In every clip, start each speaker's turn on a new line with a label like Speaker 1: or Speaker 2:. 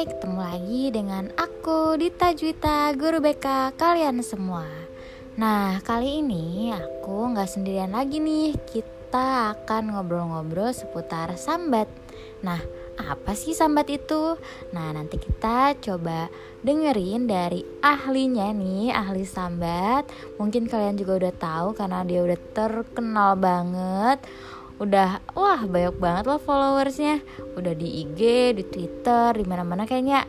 Speaker 1: Hai, ketemu lagi dengan aku Dita Juwita, guru BK kalian semua. Nah, kali ini aku nggak sendirian lagi nih. Kita akan ngobrol-ngobrol seputar sambat. Nah, apa sih sambat itu? Nah, nanti kita coba dengerin dari ahlinya nih, ahli sambat. Mungkin kalian juga udah tahu karena dia udah terkenal banget udah wah banyak banget loh followersnya. Udah di IG di Twitter di mana mana kayaknya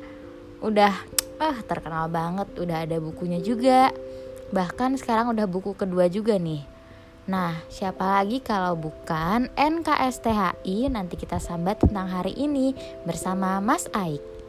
Speaker 1: udah ah terkenal banget. Udah ada bukunya juga. Bahkan sekarang udah buku kedua juga nih. Nah, siapa lagi kalau bukan NKSTHI nanti kita sambat tentang hari ini bersama Mas Aik.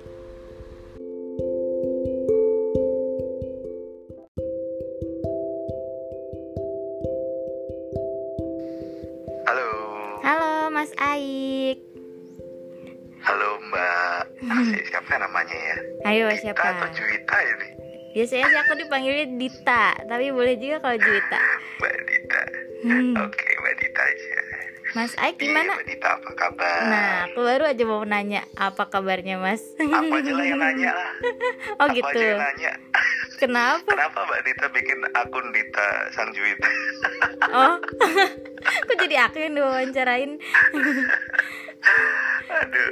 Speaker 1: Ayo
Speaker 2: Dita
Speaker 1: siapa?
Speaker 2: atau Juwita ini?
Speaker 1: Biasanya sih aku dipanggilnya Dita, tapi boleh juga kalau Juwita.
Speaker 2: Mbak Dita.
Speaker 1: Hmm.
Speaker 2: Oke, Mbak Dita aja.
Speaker 1: Mas Aik
Speaker 2: Iya,
Speaker 1: gimana?
Speaker 2: Mbak Dita apa kabar?
Speaker 1: Nah, aku baru aja mau nanya apa kabarnya Mas.
Speaker 2: Apa aja lah yang nanya lah.
Speaker 1: Oh
Speaker 2: Apa
Speaker 1: gitu.
Speaker 2: aja yang nanya.
Speaker 1: Kenapa?
Speaker 2: Kenapa Mbak Dita bikin akun Dita Sang Juwita?
Speaker 1: Oh, kok jadi aku yang diwawancarain?
Speaker 2: Aduh.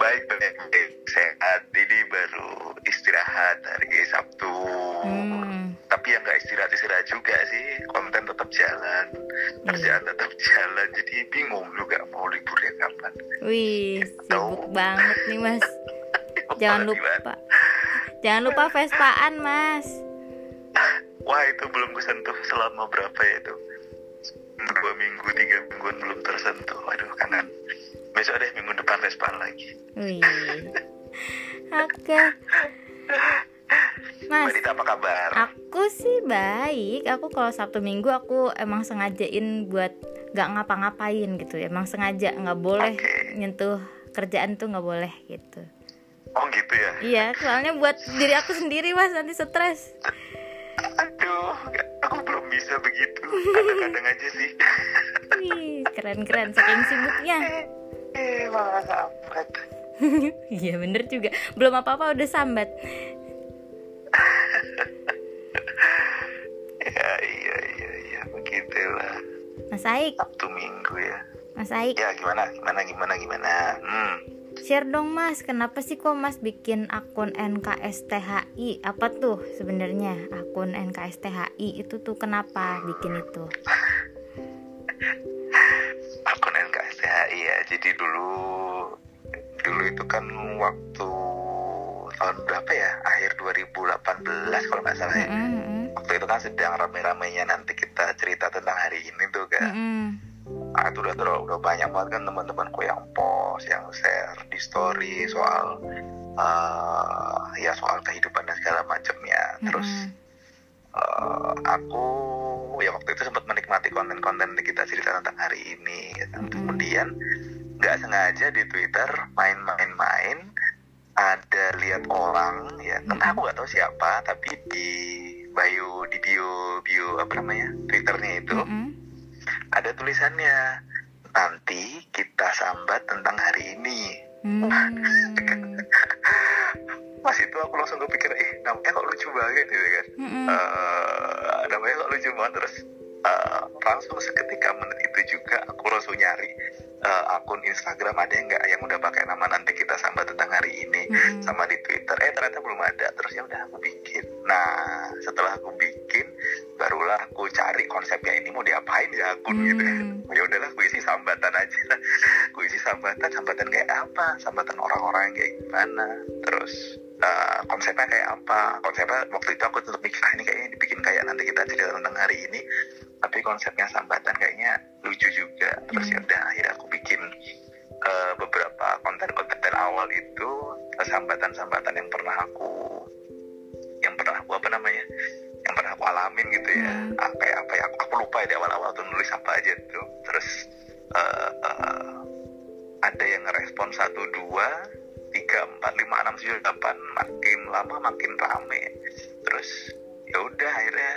Speaker 2: Baik, baik, baik. Sehat. Ini baru istirahat hari Sabtu.
Speaker 1: Hmm,
Speaker 2: Tapi yang nggak istirahat-istirahat juga sih. Konten tetap jalan.
Speaker 1: Iya.
Speaker 2: Kerjaan tetap jalan. Jadi bingung juga mau liburnya kapan.
Speaker 1: wih, sibuk banget nih Mas. Jangan lupa, jangan lupa Vespaan Mas.
Speaker 2: Wah itu belum kesentuh selama berapa ya itu? Dua minggu, tiga mingguan belum tersentuh. Waduh kangen. Besok deh minggu depan Vespan lagi.
Speaker 1: Wih, oke. Mas,
Speaker 2: Mbak Dita apa kabar?
Speaker 1: Aku sih baik. Aku kalau Sabtu Minggu aku emang sengajain buat gak ngapa-ngapain gitu. Emang sengaja nggak boleh
Speaker 2: Oke.
Speaker 1: nyentuh kerjaan tuh nggak boleh gitu.
Speaker 2: Oh gitu ya?
Speaker 1: Iya, soalnya buat diri aku sendiri mas nanti stres.
Speaker 2: Aduh, aku belum bisa begitu. Kadang-kadang aja sih.
Speaker 1: Wih, keren-keren saking sibuknya.
Speaker 2: Eh, malah sambat.
Speaker 1: Iya bener juga. Belum apa-apa udah sambat.
Speaker 2: Ya iya iya iya begitulah.
Speaker 1: Mas Aik,
Speaker 2: Sabtu Minggu ya.
Speaker 1: Mas Aik,
Speaker 2: Ya gimana gimana gimana gimana. Hmm.
Speaker 1: Share dong mas. Kenapa sih kok mas bikin akun NKSTHI? Apa tuh sebenarnya akun NKSTHI itu tuh kenapa bikin itu?
Speaker 2: akun NKSTHI ya jadi dulu dulu itu kan waktu tahun berapa ya akhir 2018 kalau nggak salah ya
Speaker 1: Mm-mm, mm-mm,
Speaker 2: waktu itu kan sedang rame-ramenya nanti kita cerita tentang hari ini tuh kan
Speaker 1: mm-mm.
Speaker 2: ah, itu udah terlalu udah banyak banget kan teman-temanku yang post yang share di story soal eh, ya soal kehidupan dan segala macamnya terus
Speaker 1: Mm-mm.
Speaker 2: eh, aku ya waktu itu sempat menikmati konten-konten kita cerita tentang hari ini gitu.
Speaker 1: Mm-mm.
Speaker 2: kemudian nggak sengaja di Twitter main-main-main ada lihat orang ya kan
Speaker 1: Mm-mm.
Speaker 2: aku nggak tahu siapa tapi di bio di bio bio apa namanya Twitternya itu
Speaker 1: Mm-mm.
Speaker 2: ada tulisannya nanti kita sambat tentang hari ini.
Speaker 1: Hmm.
Speaker 2: pas itu aku langsung kepikir ih namanya kok lucu banget gitu kan.
Speaker 1: Mm-mm.
Speaker 2: Eh, namanya kok lucu banget. Terus eh, langsung seketika menit itu juga aku langsung nyari eh, akun Instagram. Ada yang nggak? Yang udah pakai nama nanti kita sambat tentang hari sama di Twitter. Eh ternyata belum ada. Terus ya udah aku bikin. Nah setelah aku bikin barulah aku cari konsepnya ini mau diapain ya akun gitu.
Speaker 1: Hmm.
Speaker 2: ya udahlah aku isi sambatan aja. Aku isi sambatan. Sambatan kayak apa? Sambatan orang-orang yang kayak gimana? Terus eh, konsepnya kayak apa? Konsepnya waktu itu aku tetap mikir ah ini kayaknya dibikin kayak nanti kita cerita tentang hari ini. Tapi konsepnya sambatan kayaknya lucu juga. Terus
Speaker 1: Hmm.
Speaker 2: ya udah akhirnya aku bikin eh, beberapa awal itu sambatan-sambatan yang pernah aku yang pernah aku apa namanya yang pernah aku alamin gitu ya.
Speaker 1: Hmm.
Speaker 2: Ah, kayak apa ya aku, aku lupa ya di awal-awal tuh nulis apa aja tuh. Terus eh, eh, ada yang ngerespon satu dua tiga empat lima enam tujuh delapan makin lama makin rame. Terus ya udah akhirnya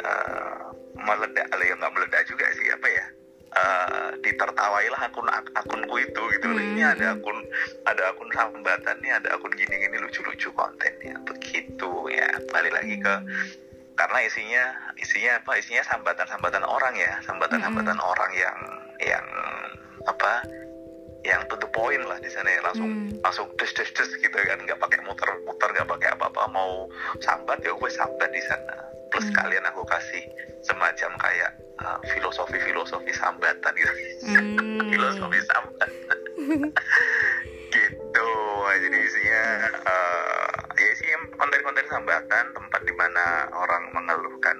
Speaker 2: eh, meledak ya nggak meledak juga sih apa ya uh, ditertawailah akun ak akunku itu gitu loh. Ini ada
Speaker 1: Hmm.
Speaker 2: akun ada akun sambatan nih, ada akun gini-gini lucu-lucu kontennya begitu ya. Balik lagi ke karena isinya isinya apa? Isinya sambatan-sambatan orang ya, sambatan-sambatan orang yang yang apa? Yang to the point lah di sana ya langsung
Speaker 1: Hmm.
Speaker 2: langsung des des des gitu kan nggak pakai muter-muter nggak pakai apa-apa mau sambat ya gue sambat di sana plus
Speaker 1: Hmm.
Speaker 2: kalian aku kasih semacam kayak uh, filosofi-filosofi sambatan gitu
Speaker 1: Hmm.
Speaker 2: filosofi sambat gitu jadi isinya uh, ya isinya konten-konten sambatan tempat di mana orang mengeluhkan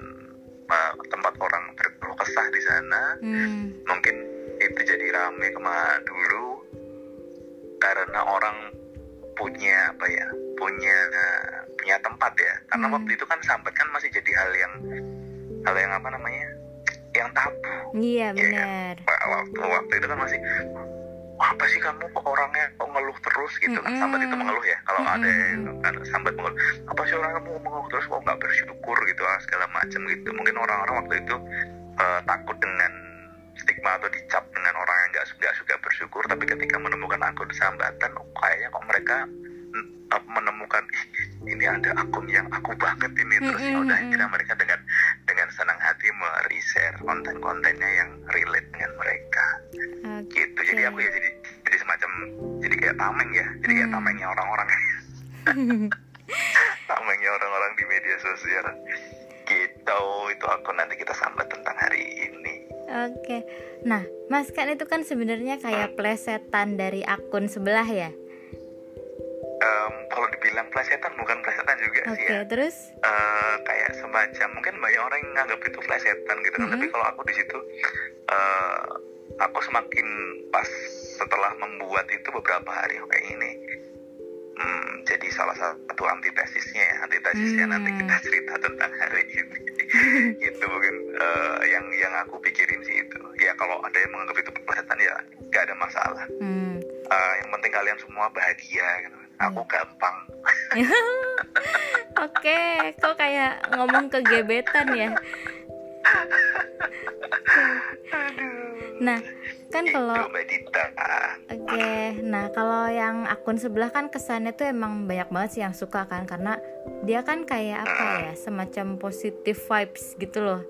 Speaker 2: uh, tempat orang berkeluh kesah di sana
Speaker 1: Hmm.
Speaker 2: mungkin itu jadi rame ke mana dulu karena orang punya apa ya punya punya tempat ya karena
Speaker 1: Hmm.
Speaker 2: waktu itu kan sambat kan masih jadi hal yang hal yang apa namanya yang tabu.
Speaker 1: Iya benar.
Speaker 2: Wah, waktu waktu itu kan masih "Wah, apa sih kamu kok orangnya kok ngeluh terus? gitu. Kan sambat itu mengeluh ya kalau ada kan sambat mengeluh apa sih orang kamu mengeluh terus kok nggak bersyukur? gitu ah, segala macam gitu. Mungkin orang-orang waktu itu eh, takut dengan stigma atau dicap dengan orang yang nggak nggak suka bersyukur tapi ketika menemukan akun sambatan oh, kayaknya kok mereka mm, eh, menemukan "Ih, ini ada akun yang aku banget ini terus ya udah
Speaker 1: Mm-mm.
Speaker 2: kira mereka dengan me-reshare konten-kontennya yang relate dengan mereka.
Speaker 1: Oke.
Speaker 2: gitu. Jadi aku ya? Jadi jadi semacam jadi kayak tameng ya. Jadi kayak
Speaker 1: Hmm.
Speaker 2: tamengnya orang-orang. Tamengnya orang-orang di media sosial. Gitu. Itu aku nanti kita sambat tentang hari ini.
Speaker 1: Oke. Nah, Mas kan itu kan sebenarnya kayak plesetan dari akun sebelah ya.
Speaker 2: Em, kalau dibilang plesetan bukan plesetan juga
Speaker 1: Oke,
Speaker 2: sih ya.
Speaker 1: terus?
Speaker 2: Eh, kayak semacam mungkin banyak orang yang nganggap itu plesetan gitu kan.
Speaker 1: Mhm.
Speaker 2: tapi kalau aku di situ eh, aku semakin pas setelah membuat itu beberapa hari kayak ini hmm, jadi salah satu antitesisnya ya. Antitesisnya
Speaker 1: Hmm.
Speaker 2: nanti kita cerita tentang hari ini. Gitu mungkin eh, yang yang aku pikirin sih itu. Ya kalau ada yang menganggap itu plesetan ya gak ada masalah.
Speaker 1: Hmm.
Speaker 2: Eh, yang penting kalian semua bahagia gitu aku gampang.
Speaker 1: Oke, kok kayak ngomong ke gebetan ya. Nah, kan
Speaker 2: itu
Speaker 1: kalau Oke, nah kalau yang akun sebelah kan kesannya tuh emang banyak banget sih yang suka kan karena dia kan kayak apa ya semacam positive vibes gitu loh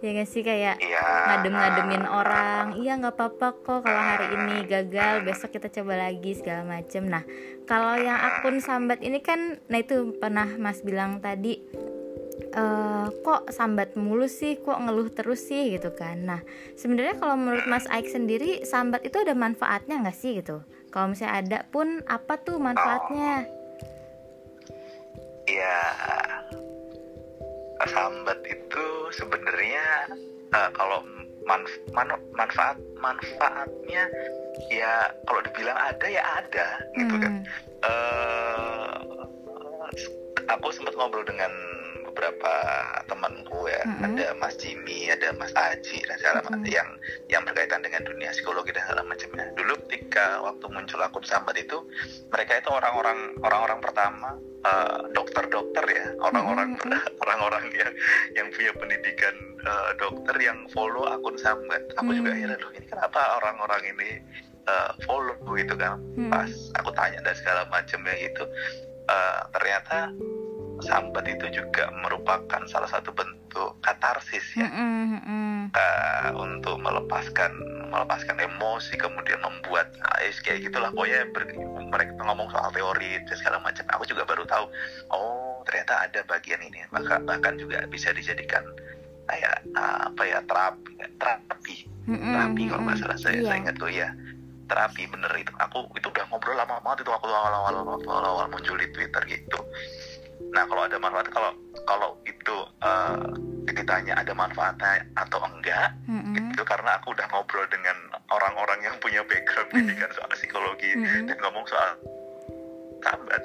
Speaker 1: ya gak sih kayak
Speaker 2: Iya.
Speaker 1: ngadem-ngademin orang. Iya nggak apa-apa kok kalau hari ini gagal besok kita coba lagi segala macem. Nah kalau yang akun sambat ini kan nah itu pernah mas bilang tadi eh kok sambat mulu sih kok ngeluh terus sih gitu kan. Nah sebenarnya kalau menurut mas Aik sendiri sambat itu ada manfaatnya nggak sih gitu? Kalau misalnya ada pun apa tuh manfaatnya?
Speaker 2: Ya, sambat itu sebenarnya eh, kalau manf- man- manfaat manfaatnya ya kalau dibilang ada ya ada gitu kan.
Speaker 1: Hmm,
Speaker 2: Eh, aku sempat ngobrol dengan beberapa temanku ya,
Speaker 1: Mm-mm.
Speaker 2: ada Mas Jimmy, ada Mas Aji dan segala macam
Speaker 1: Mm-mm.
Speaker 2: yang yang berkaitan dengan dunia psikologi dan segala macamnya. Dulu ketika waktu muncul akun sambat itu, mereka itu orang-orang orang-orang pertama eh, dokter-dokter ya, orang-orang
Speaker 1: Mm-mm.
Speaker 2: orang-orang yang yang punya pendidikan eh, dokter yang follow akun sambat. Aku juga
Speaker 1: Hmm.
Speaker 2: heran loh, ini kenapa orang-orang ini eh, follow gitu kan?
Speaker 1: hmm,
Speaker 2: Pas aku tanya dan segala macam ya itu, eh, ternyata sambat itu juga merupakan salah satu bentuk katarsis ya
Speaker 1: hmm, hmm, hmm.
Speaker 2: eh, untuk melepaskan melepaskan emosi kemudian membuat ya kayak gitulah. Pokoknya ber- mereka ngomong soal teori dan segala macam. Aku juga baru tahu oh ternyata ada bagian ini. Bahkan bahkan juga bisa dijadikan kayak ah, apa ya terapi terapi.
Speaker 1: Hmm, hmm,
Speaker 2: terapi kalau nggak salah saya
Speaker 1: Iya.
Speaker 2: saya ingat tuh ya terapi bener itu. Aku itu udah ngobrol lama banget itu waktu awal-awal awal-awal muncul di Twitter gitu nah kalau ada manfaat kalau kalau itu eh, ditanya ada manfaatnya atau enggak
Speaker 1: Hmm, hmm.
Speaker 2: itu karena aku udah ngobrol dengan orang-orang yang punya background pendidikan soal psikologi
Speaker 1: Hmm.
Speaker 2: dan ngomong soal sambat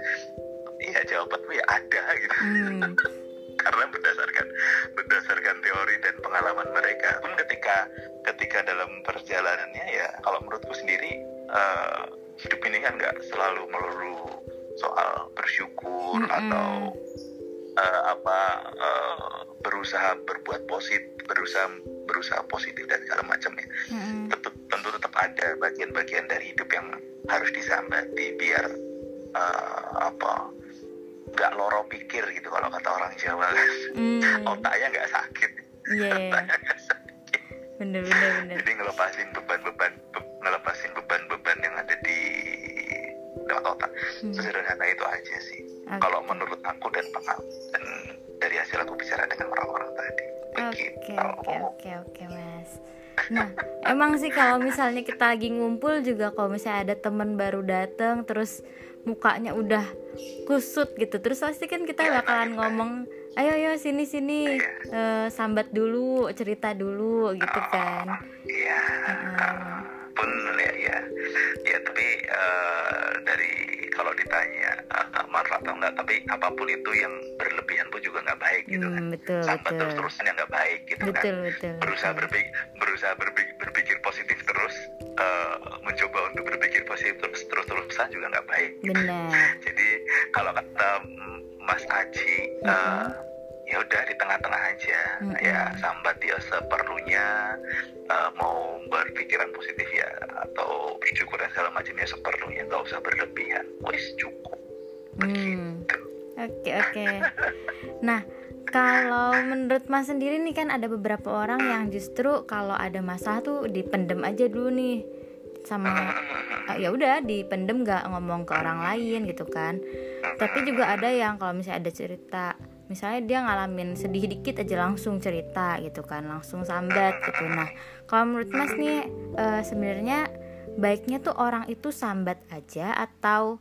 Speaker 2: iya jawabanku ya ada gitu
Speaker 1: Hmm.
Speaker 2: karena berdasarkan berdasarkan teori dan pengalaman mereka pun ketika ketika dalam perjalanannya ya kalau menurutku sendiri eh, hidup ini kan nggak selalu melulu soal bersyukur
Speaker 1: Mm-mm.
Speaker 2: atau eh, apa eh, berusaha berbuat positif berusaha berusaha positif dan segala macamnya
Speaker 1: Mm-mm.
Speaker 2: tentu tentu tetap ada bagian-bagian dari hidup yang harus disambati biar eh, apa nggak loro pikir gitu kalau kata orang Jawa kan
Speaker 1: Hmm,
Speaker 2: otaknya nggak sakit
Speaker 1: iya,
Speaker 2: otaknya nggak sakit
Speaker 1: bener bener bener.
Speaker 2: jadi ngelepasin beban-beban be- ngelepasin beban-beban lewat otak
Speaker 1: Hmm.
Speaker 2: sesederhana itu aja sih
Speaker 1: Oke.
Speaker 2: kalau menurut aku dan pengalaman dan dari hasil aku bicara dengan orang-orang tadi
Speaker 1: Oke oke oke oke mas. Nah emang sih kalau misalnya kita lagi ngumpul juga kalau misalnya ada teman baru datang terus mukanya udah kusut gitu terus pasti kan kita
Speaker 2: Iya,
Speaker 1: bakalan
Speaker 2: iya.
Speaker 1: ngomong ayo ayo sini sini
Speaker 2: Iya.
Speaker 1: eh, sambat dulu cerita dulu gitu kan.
Speaker 2: Iya,
Speaker 1: Heeh.
Speaker 2: pun ya ya, tapi eh, dari kalau ditanya uh, manfaat atau enggak, tapi apa pun itu yang berlebihan pun juga nggak baik gitu kan.
Speaker 1: Hmm, betul
Speaker 2: Sampai
Speaker 1: betul
Speaker 2: terus-terusan yang nggak baik gitu kan.
Speaker 1: betul betul.
Speaker 2: Berusaha
Speaker 1: betul.
Speaker 2: berpikir, berusaha berpikir, berpikir positif terus, eh, mencoba untuk berpikir positif terus terus-terusan juga nggak baik.
Speaker 1: Benar.
Speaker 2: Jadi kalau kata mm, Mas Aji, eh,
Speaker 1: Mm-mm.
Speaker 2: Ya udah di tengah-tengah aja,
Speaker 1: Mm-mm.
Speaker 2: ya sambat dia seperlunya, eh, mau berpikiran positif ya atau bersyukur dan segala macamnya seperlunya, nggak usah berlebihan, wis cukup.
Speaker 1: Hmm.
Speaker 2: Begitu.
Speaker 1: Oke oke. Nah kalau menurut Mas sendiri nih kan ada beberapa orang yang justru kalau ada masalah tuh dipendem aja dulu nih sama eh, ya udah dipendem nggak ngomong ke orang lain gitu kan. Tapi juga ada yang kalau misalnya ada cerita misalnya dia ngalamin sedih dikit aja langsung cerita gitu kan langsung sambat gitu. Nah kalau menurut mas nih eh, sebenarnya baiknya tuh orang itu sambat aja atau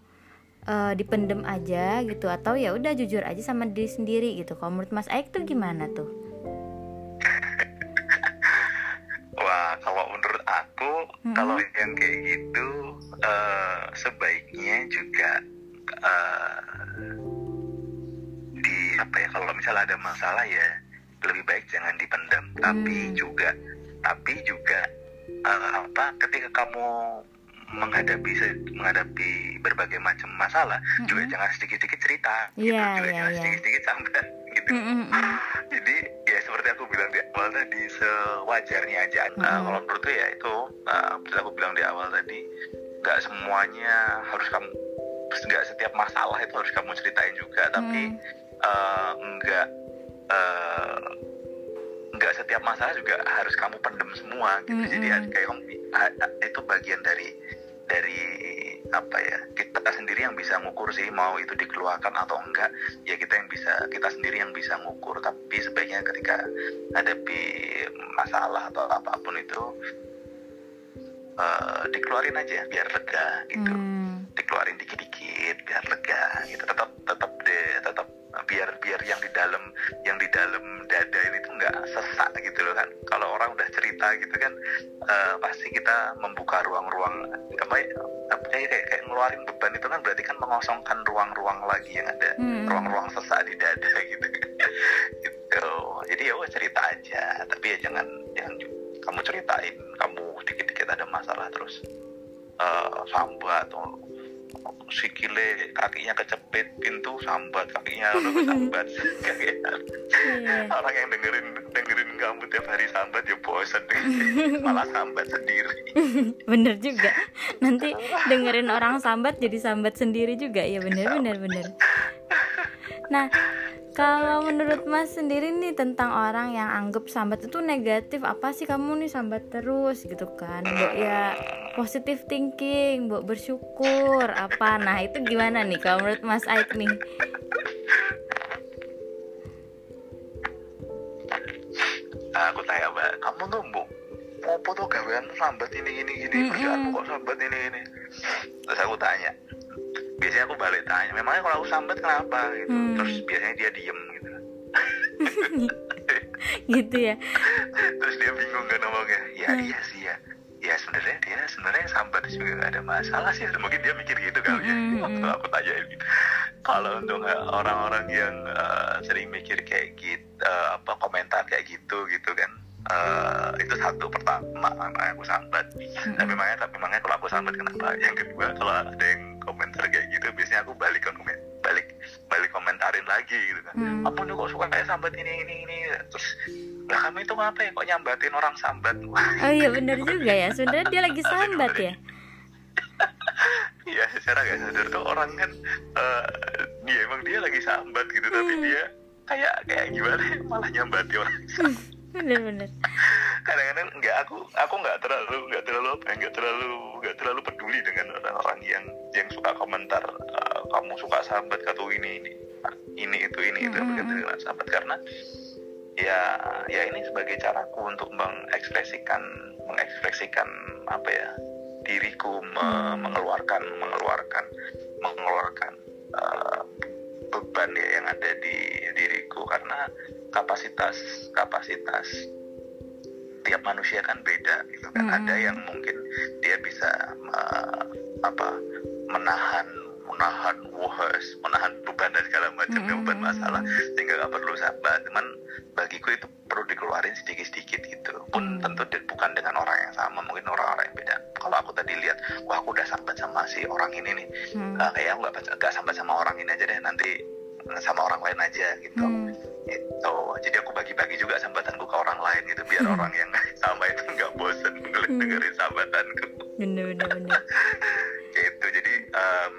Speaker 1: eh, dipendem aja gitu atau ya udah jujur aja sama diri sendiri gitu. Kalau menurut Mas Aik tuh gimana tuh?
Speaker 2: Wah, kalau menurut aku,
Speaker 1: Mm-mm.
Speaker 2: kalau yang kayak gitu, eh, sebaiknya juga di apa ya? Kalau misalnya ada masalah ya, lebih baik jangan dipendam. Tapi
Speaker 1: Hmm.
Speaker 2: juga, tapi juga eh, apa? Ketika kamu menghadapi menghadapi berbagai macam masalah, juga
Speaker 1: Mm-mm.
Speaker 2: jangan sedikit-sedikit cerita, gitu.
Speaker 1: Iya,
Speaker 2: juga
Speaker 1: iya,
Speaker 2: jangan
Speaker 1: iya.
Speaker 2: sedikit-sedikit sambat, gitu
Speaker 1: Mm-mm-mm.
Speaker 2: jadi ya seperti aku bilang di awal tadi sewajarnya aja Nah,
Speaker 1: Mm-mm.
Speaker 2: kalau menurutku ya itu uh, seperti aku bilang di awal tadi nggak semuanya harus kamu nggak setiap masalah itu harus kamu ceritain juga tapi
Speaker 1: Mm.
Speaker 2: uh, nggak uh, nggak setiap masalah juga harus kamu pendem semua gitu.
Speaker 1: Mm-mm.
Speaker 2: jadi kayak itu bagian dari dari apa ya kita sendiri yang bisa ngukur sih mau itu dikeluarkan atau enggak. Ya kita yang bisa kita sendiri yang bisa ngukur. Tapi sebaiknya ketika hadapi masalah atau apa pun itu eh, dikeluarin aja biar lega gitu.
Speaker 1: Hmm.
Speaker 2: dikeluarin dikit-dikit biar lega gitu. Tetap tetap deh tetap biar biar yang di dalam yang di dalam dada ini tuh nggak sesak gitu loh kan. Kalau orang udah cerita gitu kan eh, pasti kita membuka ruang-ruang apa ya apa ya, kayak, kayak ngeluarin beban itu kan berarti kan mengosongkan ruang-ruang lagi yang ada
Speaker 1: Hmm.
Speaker 2: ruang-ruang sesak di dada gitu. Gitu. Jadi ya udah cerita aja tapi ya jangan jangan kamu ceritain kamu dikit-dikit ada masalah terus eh sambat atau sikile kakinya kecepit pintu sambat kakinya udah sambat.
Speaker 1: Iya.
Speaker 2: orang yang dengerin dengerin kamu tiap hari sambat ya bosan malah sambat sendiri.
Speaker 1: Bener juga. Nanti dengerin orang sambat jadi sambat sendiri juga. Ya bener bener bener. Nah kalau menurut mas sendiri nih tentang orang yang anggap sambat itu negatif apa sih kamu nih sambat terus gitu kan? Mbok ya positive thinking Mbok bersyukur apa? Nah itu gimana nih kalau menurut mas Aik nih?
Speaker 2: Nah, aku tanya mbak. Kamu tuh mbok apa tuh gawean sambat ini ini gini
Speaker 1: Mm-mm.
Speaker 2: kerjaanmu kok sambat ini ini? Terus aku tanya biasanya aku balik tanya memangnya kalau aku sambat kenapa? Gitu.
Speaker 1: Hmm.
Speaker 2: terus biasanya dia diem gitu.
Speaker 1: Gitu ya.
Speaker 2: Terus dia bingung kan ngomongnya ya
Speaker 1: Hmm.
Speaker 2: iya sih ya. Ya sebenarnya dia sebenarnya sambat juga gak ada masalah sih. Mungkin dia mikir gitu kali ya
Speaker 1: Mm-mm.
Speaker 2: waktu aku tanya gitu. Kalau untuk uh, orang-orang yang uh, sering mikir kayak gitu uh, apa komentar kayak gitu gitu kan uh, itu satu pertama makanya aku sambat? Tapi makanya tapi makanya kalau aku sambat kenapa? Yang kedua kalau ada yang komentar kayak gitu biasanya aku balik komen balik balik komentarin lagi gitu kan.
Speaker 1: Hmm.
Speaker 2: apa nih kok suka kayak sambat ini ini ini? Terus lah kamu itu ngapa ya? Kok nyambatin orang sambat? Wah
Speaker 1: oh iya bener juga ya. Sebenarnya dia lagi sambat ya?
Speaker 2: Iya secara gak sadar tuh orang kan eh dia emang dia lagi sambat gitu tapi
Speaker 1: Hmm.
Speaker 2: dia kayak kayak gimana ya, malah nyambati orang sambat.
Speaker 1: Bener-bener
Speaker 2: kadang-kadang nggak aku aku nggak terlalu nggak terlalu apa ya, nggak terlalu nggak terlalu peduli dengan orang-orang yang yang suka komentar eh, kamu suka sambat atau ini ini ini itu ini itu
Speaker 1: Mm-mm.
Speaker 2: begitu dengan sambat karena ya ya ini sebagai caraku untuk mengekspresikan mengekspresikan apa ya diriku me-
Speaker 1: Hmm.
Speaker 2: mengeluarkan mengeluarkan mengeluarkan eh, beban ya yang ada di diriku karena kapasitas kapasitas tiap manusia kan beda gitu kan
Speaker 1: Mm-mm.
Speaker 2: ada yang mungkin dia bisa me- apa menahan menahan wahas menahan beban dan segala macam
Speaker 1: Mm-mm.
Speaker 2: beban masalah sehingga nggak perlu sabar cuman bagiku itu perlu dikeluarin sedikit-sedikit gitu pun
Speaker 1: Hmm.
Speaker 2: tentu di- bukan dengan orang yang sama mungkin orang-orang yang beda kalau aku tadi lihat wah aku udah sambat sama si orang ini nih
Speaker 1: Hmm.
Speaker 2: Ah, kayak aku nggak nggak sambat sama orang ini aja deh nanti sama orang lain aja gitu
Speaker 1: Hmm.
Speaker 2: Gitu jadi aku bagi-bagi juga sambatanku ke orang lain gitu biar
Speaker 1: Hmm.
Speaker 2: orang yang sama itu nggak bosen
Speaker 1: Hmm.
Speaker 2: dengerin sambatanku
Speaker 1: bener-bener bener
Speaker 2: gitu jadi em,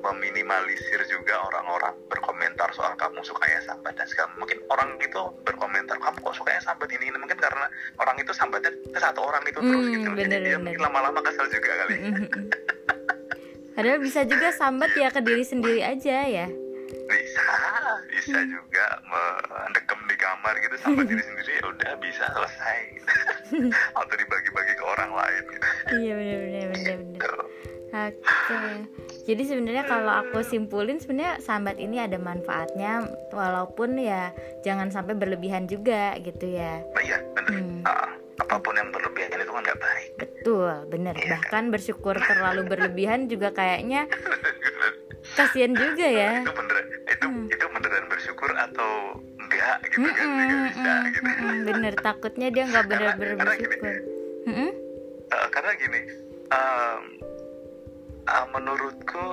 Speaker 2: meminimalisir juga orang-orang berkomentar soal kamu sukanya sambat dan segala mungkin orang itu berkomentar kamu kok sukanya sambat ini ini mungkin karena orang itu sambatnya ke satu orang itu terus
Speaker 1: Hmm,
Speaker 2: gitu loh. jadi
Speaker 1: bener,
Speaker 2: dia
Speaker 1: bener.
Speaker 2: mungkin lama-lama kesel juga kali.
Speaker 1: Padahal bisa juga sambat ya ke diri sendiri aja ya.
Speaker 2: bisa bisa
Speaker 1: Hmm.
Speaker 2: juga mendekem di kamar gitu sambat diri sendiri ya udah bisa selesai gitu. atau dibagi-bagi ke orang lain gitu.
Speaker 1: Iya bener-bener bener-bener.
Speaker 2: Gitu.
Speaker 1: Oke. Jadi sebenarnya kalau aku simpulin sebenarnya sambat ini ada manfaatnya walaupun ya jangan sampai berlebihan juga gitu ya.
Speaker 2: Nah, iya bener
Speaker 1: Hmm.
Speaker 2: Ah, apa pun yang berlebihan itu kan nggak baik
Speaker 1: Betul, bener.
Speaker 2: Iya.
Speaker 1: Bahkan bersyukur terlalu berlebihan juga kayaknya kasihan juga ya.
Speaker 2: itu gitu kan juga
Speaker 1: Mm-mm,
Speaker 2: bisa gitu
Speaker 1: mm-mm, bener, takutnya dia nggak bener-bener
Speaker 2: Karena- karena gini.
Speaker 1: bersyukur.
Speaker 2: Karena gini em, eh, menurutku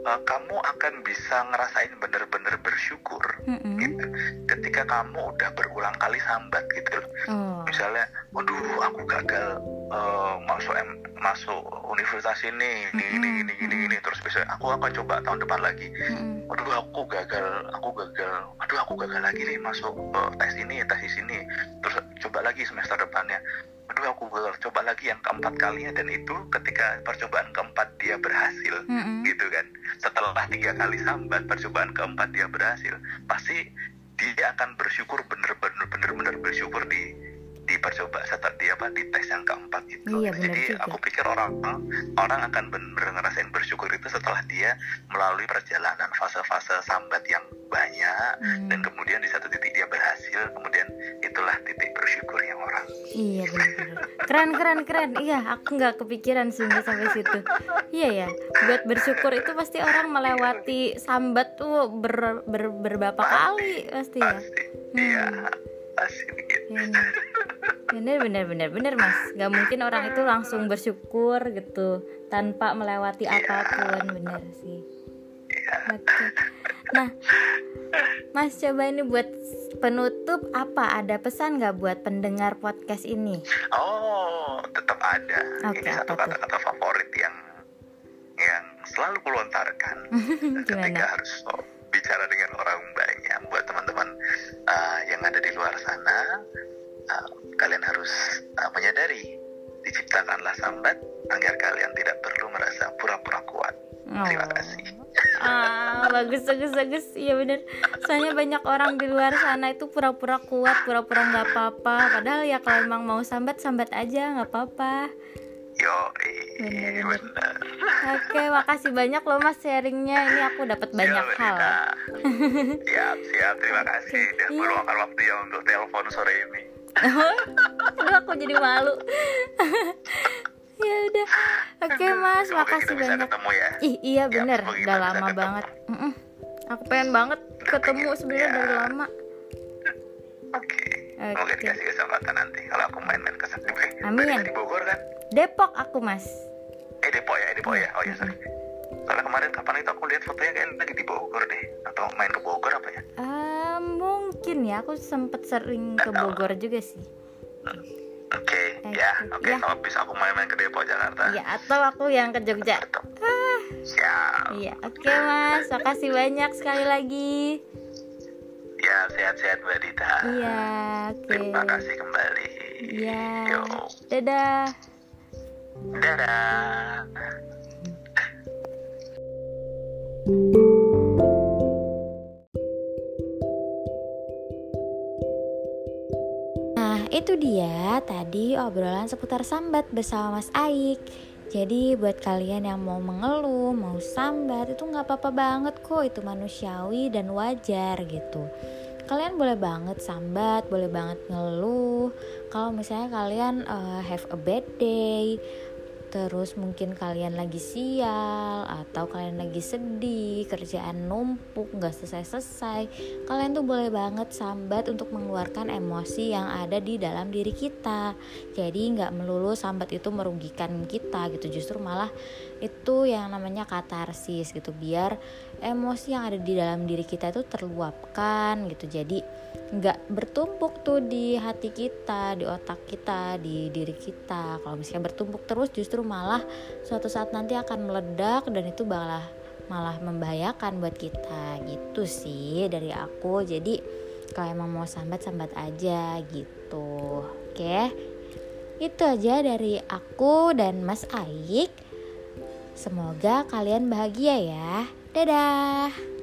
Speaker 2: eh, kamu akan bisa ngerasain bener-bener bersyukur
Speaker 1: Mm-mm.
Speaker 2: gitu ketika kamu udah berulang kali sambat gitu
Speaker 1: Oh.
Speaker 2: misalnya waduh aku gagal eh, masuk M- masuk universitas ini ini ini ini ini, ini. terus bisa aku akan coba tahun depan lagi
Speaker 1: Mm-mm.
Speaker 2: aduh aku gagal aku aku gagal lagi nih masuk eh, tes ini tes di sini. Terus coba lagi semester depannya. Aduh aku gagal coba lagi yang keempat kalinya. Dan itu ketika percobaan keempat dia berhasil
Speaker 1: Mm-mm.
Speaker 2: gitu kan. Setelah tiga kali sambat percobaan keempat dia berhasil pasti dia akan bersyukur bener-bener bener-bener bersyukur di di percoba setelah di apa di tes yang keempat itu.
Speaker 1: Iya, bener
Speaker 2: jadi
Speaker 1: juga.
Speaker 2: aku pikir orang orang akan bener-bener ngerasain bersyukur itu setelah dia melalui perjalanan fase-fase sambat yang banyak
Speaker 1: Hmm.
Speaker 2: dan kemudian di satu titik dia berhasil kemudian itulah titik bersyukurnya orang.
Speaker 1: Iya benar-benar keren keren keren. Iya aku nggak kepikiran sehingga sampai situ. Iya ya. Buat bersyukur itu pasti orang melewati sambat tuh ber, ber, beberapa kali pasti ya.
Speaker 2: pasti. Iya pasti begitu
Speaker 1: bener bener bener bener mas nggak mungkin orang itu langsung bersyukur gitu tanpa melewati apa pun bener sih Oke. Nah, Mas coba ini buat penutup apa ada pesan nggak buat pendengar podcast ini?
Speaker 2: Oh, tetap ada.
Speaker 1: Oke,
Speaker 2: Ini satu kata-kata favorit yang yang selalu kulontarkan ketika
Speaker 1: Gimana?
Speaker 2: harus bicara dengan orang banyak. Buat teman-teman uh, yang ada di luar sana, uh, kalian harus uh, menyadari diciptakanlah sambat agar kalian tidak perlu merasa pura-pura kuat. Terima
Speaker 1: Oh.
Speaker 2: kasih.
Speaker 1: Ah, bagus bagus bagus. Iya bener. Soalnya banyak orang di luar sana itu pura-pura kuat, pura-pura nggak apa-apa. Padahal ya kalau emang mau sambat sambat aja nggak apa-apa.
Speaker 2: Yo,
Speaker 1: Bener, bener.
Speaker 2: benar.
Speaker 1: Oke, makasih banyak loh Mas sharingnya. Ini aku dapat banyak
Speaker 2: Ya,
Speaker 1: hal.
Speaker 2: Siap, siap. Terima kasih. Dan
Speaker 1: Iya.
Speaker 2: meluangkan waktu ya untuk telepon sore ini.
Speaker 1: Aduh, aku jadi malu. ya udah. Oke Mas,
Speaker 2: Semoga
Speaker 1: makasih
Speaker 2: kita bisa
Speaker 1: banyak.
Speaker 2: ketemu ya.
Speaker 1: Ih, iya
Speaker 2: Ya,
Speaker 1: bener,
Speaker 2: kita
Speaker 1: udah lama
Speaker 2: ketemu.
Speaker 1: banget. Mm-mm. Aku pengen banget ketemu sebenarnya
Speaker 2: Ya.
Speaker 1: dari lama.
Speaker 2: Oke. Semoga
Speaker 1: Oke.
Speaker 2: dikasih kesempatan nanti kalau aku main-main ke sana. Eh,
Speaker 1: Amin.
Speaker 2: Di Bogor kan?
Speaker 1: Depok aku Mas.
Speaker 2: Eh Depok ya, Depok ya. Oh ya sorry. Soalnya kemarin kapan itu aku lihat fotonya kayak lagi di Bogor deh. Atau main ke Bogor apa ya?
Speaker 1: Mungkin ya aku sempet sering ke Bogor juga sih
Speaker 2: Oke, okay,
Speaker 1: Eh,
Speaker 2: ya, oke.
Speaker 1: ya.
Speaker 2: Kalau bisa aku main-main ke Depok Jakarta.
Speaker 1: ya atau aku yang ke Jogja ah
Speaker 2: Siap.
Speaker 1: iya oke mas makasih banyak sekali lagi
Speaker 2: Ya, sehat-sehat Mbak Dita.
Speaker 1: iya oke
Speaker 2: Terima kasih kembali.
Speaker 1: iya dadah
Speaker 2: Dadah.
Speaker 1: Itu dia tadi obrolan seputar sambat bersama Mas Aik. Jadi buat kalian yang mau mengeluh, mau sambat itu nggak apa-apa banget kok, itu manusiawi dan wajar gitu. Kalian boleh banget sambat, boleh banget ngeluh. Kalau misalnya kalian eh, have a bad day, terus mungkin kalian lagi sial atau kalian lagi sedih kerjaan numpuk nggak selesai-selesai. Kalian tuh boleh banget sambat untuk mengeluarkan emosi yang ada di dalam diri kita. Jadi nggak melulu sambat itu merugikan kita gitu justru malah itu yang namanya katarsis gitu. Biar emosi yang ada di dalam diri kita itu terluapkan gitu jadi nggak bertumpuk tuh di hati kita, di otak kita, di diri kita. Kalau misalnya bertumpuk terus justru malah suatu saat nanti akan meledak dan itu malah malah membahayakan buat kita gitu sih dari aku. Jadi kalau emang mau sambat sambat aja gitu. Oke. Itu aja dari aku dan Mas Aik. Semoga kalian bahagia ya. Dadah.